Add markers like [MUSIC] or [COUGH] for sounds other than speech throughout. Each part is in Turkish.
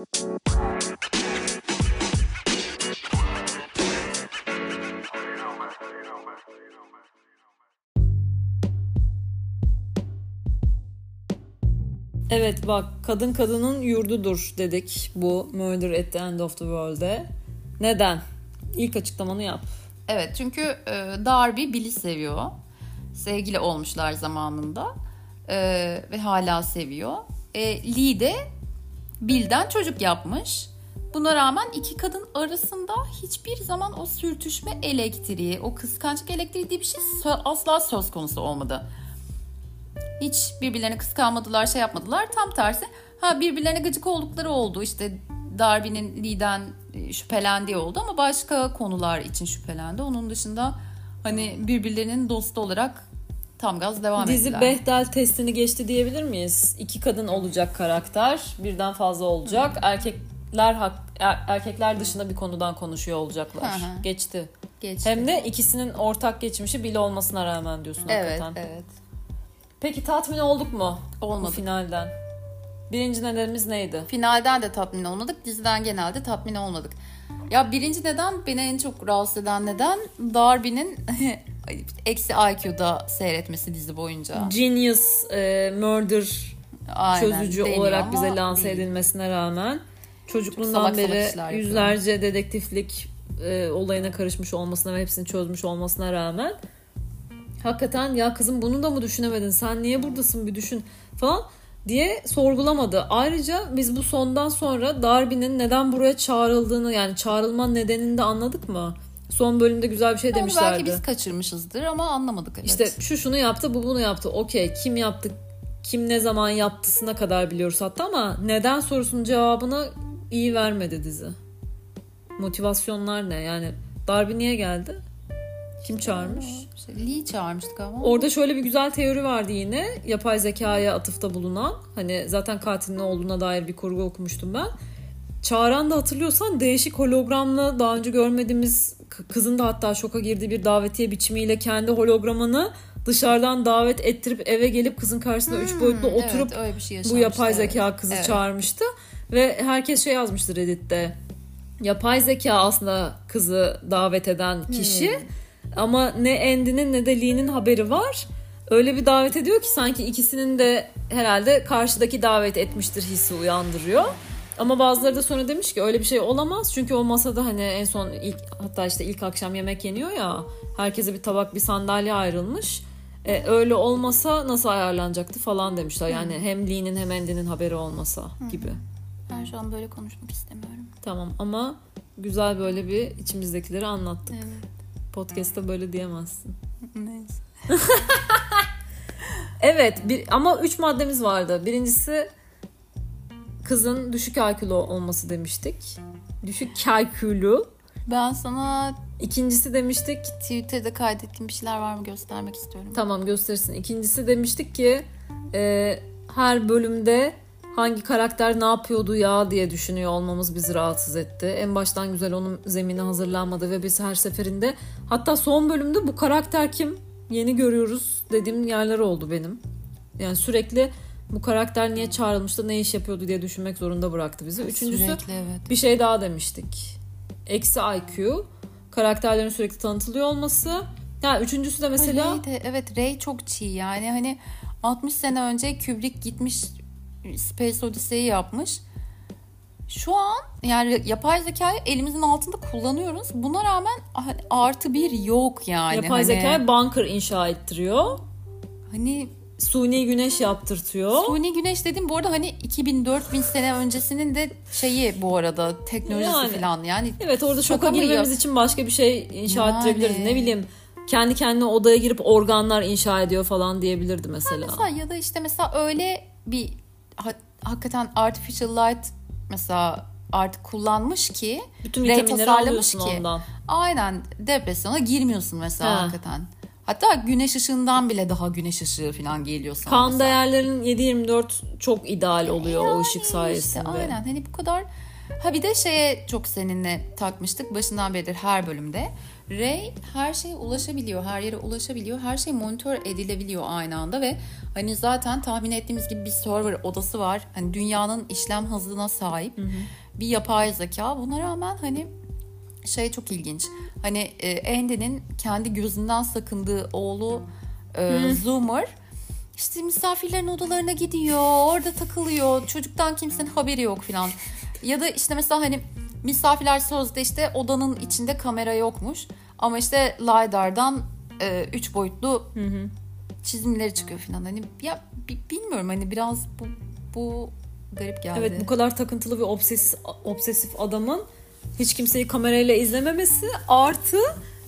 Evet bak kadın kadının yurdudur dedik bu Murder at the End of the World'e. Neden? İlk açıklamanı yap. Evet çünkü e, Darby Bill'i seviyor. Sevgili olmuşlar zamanında e, ve hala seviyor. E, Lee de Bill'den çocuk yapmış. Buna rağmen iki kadın arasında hiçbir zaman o sürtüşme elektriği, o kıskançlık elektriği diye bir şey asla söz konusu olmadı. Hiç birbirlerini kıskanmadılar, şey yapmadılar. Tam tersi. Ha birbirlerine gıcık oldukları oldu. İşte Darby'nin Lee'den e, şüphelendiği oldu ama başka konular için şüphelendi. Onun dışında hani birbirlerinin dostu olarak tam gaz devam Dizi ettiler. Bechdel testini geçti diyebilir miyiz? İki kadın olacak karakter, birden fazla olacak. Erkekler hak, er- erkekler dışında bir konudan konuşuyor olacaklar. Hı hı. Geçti. Geçti. Hem de ikisinin ortak geçmişi bile olmasına rağmen diyorsun evet, hakikaten. evet. Peki tatmin olduk mu bu Olmadık. finalden? Birinci nedenimiz neydi? Finalden de tatmin olmadık. Diziden genelde tatmin olmadık. Ya birinci neden beni en çok rahatsız eden neden Darby'nin [LAUGHS] eksi IQ'da seyretmesi dizi boyunca. Genius e, Murder Aynen, çözücü olarak bize lanse değil. edilmesine rağmen çocukluğundan beri işler yapıyor. yüzlerce dedektiflik e, olayına karışmış olmasına ve hepsini çözmüş olmasına rağmen hakikaten ya kızım bunu da mı düşünemedin sen niye buradasın bir düşün falan diye sorgulamadı. Ayrıca biz bu sondan sonra Darby'nin neden buraya çağrıldığını yani çağrılma nedenini de anladık mı? Son bölümde güzel bir şey Onu belki demişlerdi. biz kaçırmışızdır ama anlamadık evet. İşte şu şunu yaptı, bu bunu yaptı. Okey, kim yaptı, kim ne zaman yaptısına kadar biliyoruz hatta ama neden sorusunun cevabını iyi vermedi dizi. Motivasyonlar ne? Yani Darby niye geldi? Kim çağırmış? İşte Lee çağırmıştık ama. Orada şöyle bir güzel teori vardı yine. Yapay zekaya atıfta bulunan. Hani zaten katilin ne olduğuna dair bir kurgu okumuştum ben. Çağıran da hatırlıyorsan değişik hologramla daha önce görmediğimiz kızın da hatta şoka girdiği bir davetiye biçimiyle kendi hologramını dışarıdan davet ettirip eve gelip kızın karşısında üç boyutlu Hmm, oturup evet, şey bu yapay evet. zeka kızı Evet. çağırmıştı. Ve herkes şey yazmıştı Reddit'te. Yapay zeka aslında kızı davet eden kişi. Hmm. Ama ne Andy'nin ne de Lee'nin haberi var. Öyle bir davet ediyor ki sanki ikisinin de herhalde karşıdaki davet etmiştir hissi uyandırıyor. Ama bazıları da sonra demiş ki öyle bir şey olamaz. Çünkü o masada hani en son ilk hatta işte ilk akşam yemek yeniyor ya. Herkese bir tabak bir sandalye ayrılmış. E, öyle olmasa nasıl ayarlanacaktı falan demişler. Yani hem Lee'nin hem Andy'nin haberi olmasa gibi. Ben şu an böyle konuşmak istemiyorum. Tamam ama güzel böyle bir içimizdekileri anlattık. Evet. Podcast'ta böyle diyemezsin. Neyse. [LAUGHS] Evet bir, ama üç maddemiz vardı. Birincisi kızın düşük IQ'lu olması demiştik. Düşük IQ'lu. Ben sana İkincisi demiştik Twitter'da kaydettiğim bir şeyler var mı göstermek istiyorum. tamam göstersin. İkincisi demiştik ki e, her bölümde hangi karakter ne yapıyordu ya diye düşünüyor olmamız bizi rahatsız etti. En baştan güzel onun zemini hazırlanmadı ve biz her seferinde hatta son bölümde bu karakter kim yeni görüyoruz dediğim yerler oldu benim. Yani sürekli bu karakter niye çağrılmıştı ne iş yapıyordu diye düşünmek zorunda bıraktı bizi. Üçüncüsü Sürekli evet. bir şey daha demiştik. Eksi IQ, karakterlerin sürekli tanıtılıyor olması. Ya üçüncüsü de mesela Ray de, evet Ray çok çiğ yani hani 60 sene önce Kubrick gitmiş Space Odyssey'i yapmış. Şu an yani yapay zekayı elimizin altında kullanıyoruz. Buna rağmen hani artı bir yok yani. yapay hani, zeka bunker inşa ettiriyor. Hani Suni güneş yaptırtıyor. suni güneş dediğim bu arada hani 2000-4000 sene öncesinin de şeyi bu arada teknolojisi Yani. falan yani. Evet orada şoka Şaka mı girmemiz için başka bir şey inşa Yani. ettirebiliriz. Ne bileyim kendi kendine odaya girip organlar inşa ediyor falan diyebilirdi mesela. Mesela ya da işte mesela öyle bir ha- hakikaten artificial light mesela artık kullanmış ki Bütün vitaminleri alıyorsun ki. ondan. aynen depresyona girmiyorsun mesela Ha. hakikaten. Hatta güneş ışığından bile daha güneş ışığı falan geliyor sana. Kan mesela. değerlerin 7-24 çok ideal oluyor o ışık İşte sayesinde. aynen hani bu kadar Ha bir de şeye çok seninle takmıştık başından beridir her bölümde. Ray her şeye ulaşabiliyor, her yere ulaşabiliyor, her şey monitör edilebiliyor aynı anda ve hani zaten tahmin ettiğimiz gibi bir server odası var. Hani dünyanın işlem hızına sahip bir yapay zeka. Buna rağmen hani şey çok ilginç. Hani e, Andy'nin kendi gözünden sakındığı oğlu e, Zoomer işte misafirlerin odalarına gidiyor, orada takılıyor. Çocuktan kimsenin haberi yok filan. Ya da işte mesela hani misafirler sözde işte odanın içinde kamera yokmuş. Ama işte LiDAR'dan e, üç boyutlu çizimleri çıkıyor filan. Hani ya bi- bilmiyorum hani biraz bu bu garip geldi. Evet bu kadar takıntılı ve obsesif, obsesif adamın hiç kimseyi kamerayla izlememesi artı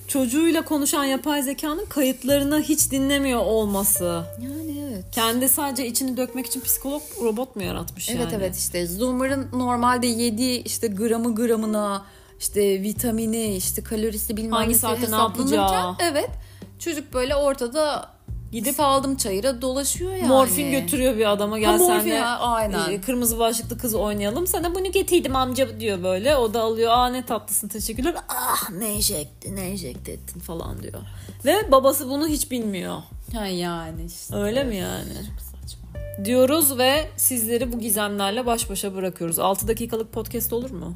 çocuğuyla konuşan yapay zekanın kayıtlarını hiç dinlemiyor olması. yani evet. Kendi sadece içini dökmek için psikolog robot mu yaratmış Evet yani? evet işte Zoomer'ın normalde yediği işte gramı gramına işte vitamini işte kalorisi bilmem Hangi saatte ne yapacağı. evet çocuk böyle ortada gidip aldım çayıra dolaşıyor yani. Morfin götürüyor bir adama gel Ha, morfin, de ha, aynen. e, kırmızı başlıklı kız oynayalım. Sana bunu getirdim amca diyor böyle. O da alıyor aa ne tatlısın teşekkürler. Ah ne enjekte ne enjekte ettin falan diyor. Ve babası bunu hiç bilmiyor. Ha yani işte. Öyle mi yani? Saçma. Diyoruz ve sizleri bu gizemlerle baş başa bırakıyoruz. 6 dakikalık podcast olur mu?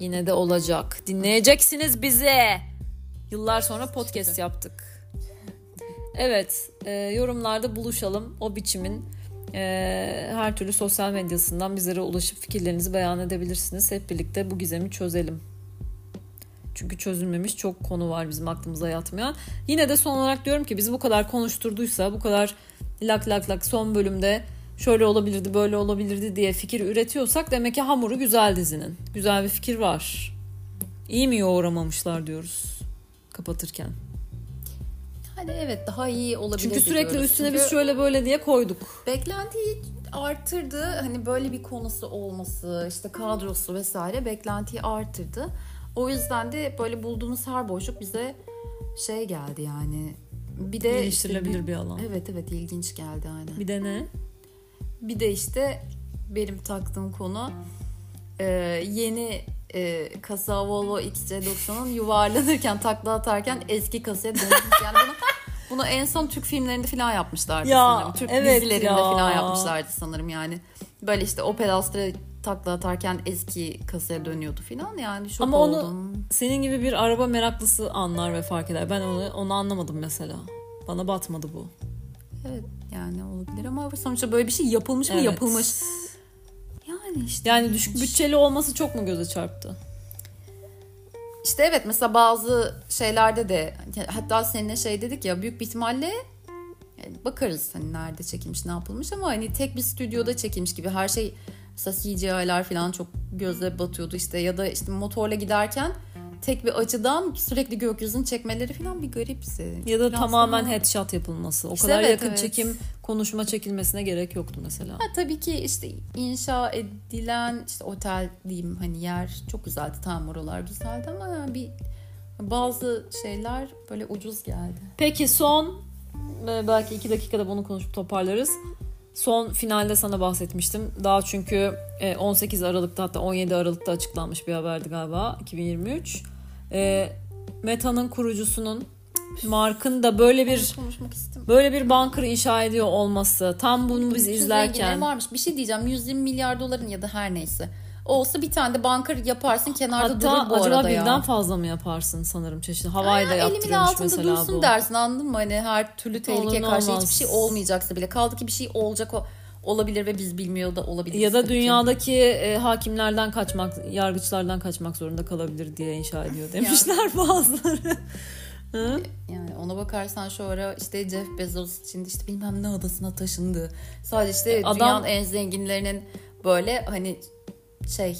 Yine de olacak. Dinleyeceksiniz bizi. Yıllar sonra podcast yaptık. Evet, e, yorumlarda buluşalım. O biçimin e, her türlü sosyal medyasından bizlere ulaşıp fikirlerinizi beyan edebilirsiniz. Hep birlikte bu gizemi çözelim. Çünkü çözülmemiş çok konu var bizim aklımıza yatmayan. Yine de son olarak diyorum ki bizi bu kadar konuşturduysa, bu kadar lak lak lak son bölümde şöyle olabilirdi, böyle olabilirdi diye fikir üretiyorsak demek ki hamuru güzel dizinin. Güzel bir fikir var. İyi mi yoğuramamışlar diyoruz kapatırken. Hani evet daha iyi olabilir. Çünkü sürekli diyoruz. üstüne Çünkü biz şöyle böyle diye koyduk. beklentiyi arttırdı. Hani böyle bir konusu olması, işte kadrosu vesaire beklentiyi arttırdı. O yüzden de böyle bulduğumuz her boşluk bize şey geldi yani. Bir de Geliştirilebilir işte bir alan. Evet evet ilginç geldi aynen. Bir de ne? Bir de işte benim taktığım konu e, yeni e, kasa Volvo XC90'ın yuvarlanırken takla atarken eski kasaya dönüşmüş. Yani bunu, bunu en son Türk filmlerinde falan yapmışlardı Ya, sanırım. Türk evet dizilerinde ya. falan yapmışlardı sanırım yani. Böyle işte Opel Astra takla atarken eski kasaya dönüyordu falan yani şok Ama onu oldum. senin gibi bir araba meraklısı anlar ve fark eder. Ben onu onu anlamadım mesela. Bana batmadı bu. Evet yani olabilir ama sonuçta böyle bir şey yapılmış mı Evet. yapılmış. İşte. Yani düşük bütçeli olması çok mu göze çarptı? İşte evet mesela bazı şeylerde de hatta seninle şey dedik ya büyük bir ihtimalle bakarız hani nerede çekilmiş ne yapılmış ama hani tek bir stüdyoda çekilmiş gibi her şey mesela CGI'ler falan çok göze batıyordu işte ya da işte motorla giderken tek bir açıdan sürekli gökyüzünü çekmeleri falan bir garipsi. Ya da Biraz tamamen daha- headshot yapılması. O İşte kadar evet, yakın evet. çekim, konuşma çekilmesine gerek yoktu mesela. Ha, tabii ki işte inşa edilen işte otel diyeyim hani yer çok güzeldi tamam oralar güzeldi ama yani bir bazı şeyler böyle ucuz geldi. Peki son e, belki iki dakikada bunu konuşup toparlarız. Son finalde sana bahsetmiştim. Daha çünkü e, 18 Aralık'ta hatta 17 Aralık'ta açıklanmış bir haberdi galiba 2023. E, Meta'nın kurucusunun Mark'ın da böyle bir böyle bir bunker inşa ediyor olması. Tam bunu biz izlerken varmış. Bir şey diyeceğim 120 milyar doların ya da her neyse. Olsa bir tane de banker yaparsın kenarda hatta durur bu acaba arada birden ya. fazla mı yaparsın sanırım çeşitli. Da Elimin yaptırıyormuş altında mesela dursun bu. dersin anladın mı? Hani her türlü tehlikeye Olur, karşı olmaz. hiçbir şey olmayacaksa bile. Kaldı ki bir şey olacak o olabilir ve biz bilmiyor da olabilir. Ya da dünyadaki e, hakimlerden kaçmak, yargıçlardan kaçmak zorunda kalabilir diye inşa ediyor [LAUGHS] demişler [LAUGHS] bazıları. Hı? Yani ona bakarsan şu ara işte Jeff Bezos için işte bilmem ne adasına taşındı. Sadece işte Adam- dünyanın en zenginlerinin böyle hani şey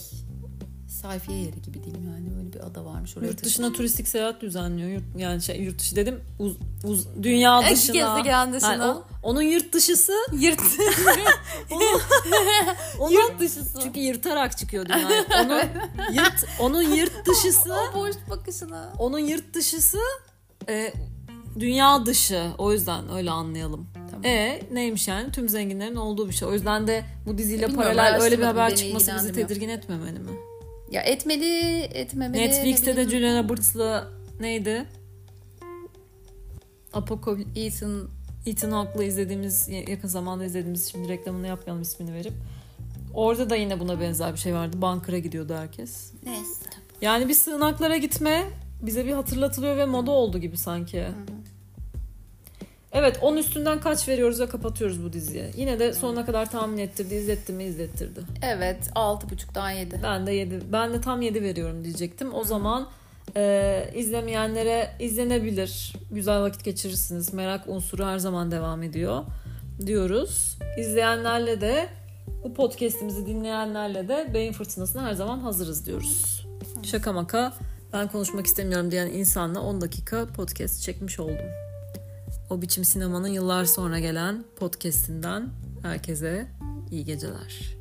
sayfiye yeri gibi diyeyim yani öyle bir ada varmış oraya Yurt dışına turistik seyahat düzenliyor. Yurt, yani şey, yurt dışı dedim uz, uz, dünya taşındı. dışına. Gezegen dışına. Yani o- onun yurt dışısı Yırt. [LAUGHS] [LAUGHS] onun, Yurt dışısı. çünkü yırtarak çıkıyor dünyaya. [LAUGHS] Onun yırt onun yurt dışısı o boş bakışına. onun yurt dışısı e, dünya dışı. O yüzden öyle anlayalım. Tamam. E neymiş yani? Tüm zenginlerin olduğu bir şey. O yüzden de bu diziyle Bilmiyorum, paralel öyle bir haber çıkması bizi tedirgin etmemeli mi? Ya etmeli, etmemeli. Netflix'te ne de. Julia Roberts'la neydi? Apocalypse Ethan Ethan Hawke'la izlediğimiz yakın zamanda izlediğimiz şimdi reklamını yapmayalım ismini verip. Orada da yine buna benzer bir şey vardı. Bankara gidiyordu herkes. neyse. Yani bir sığınaklara gitme bize bir hatırlatılıyor ve moda oldu gibi sanki. Evet 10 üstünden kaç veriyoruz ve kapatıyoruz bu diziyi. Yine de sonuna kadar tahmin ettirdi, izletti mi izlettirdi. Evet 6.5'dan 7. Ben de 7, ben de tam 7 veriyorum diyecektim. O zaman e, izlemeyenlere izlenebilir. Güzel vakit geçirirsiniz. Merak unsuru her zaman devam ediyor diyoruz. İzleyenlerle de bu podcast'imizi dinleyenlerle de beyin fırtınasına her zaman hazırız diyoruz. Şaka maka ben konuşmak istemiyorum diyen insanla 10 dakika podcast çekmiş oldum. O biçim sinemanın yıllar sonra gelen podcast'inden herkese iyi geceler.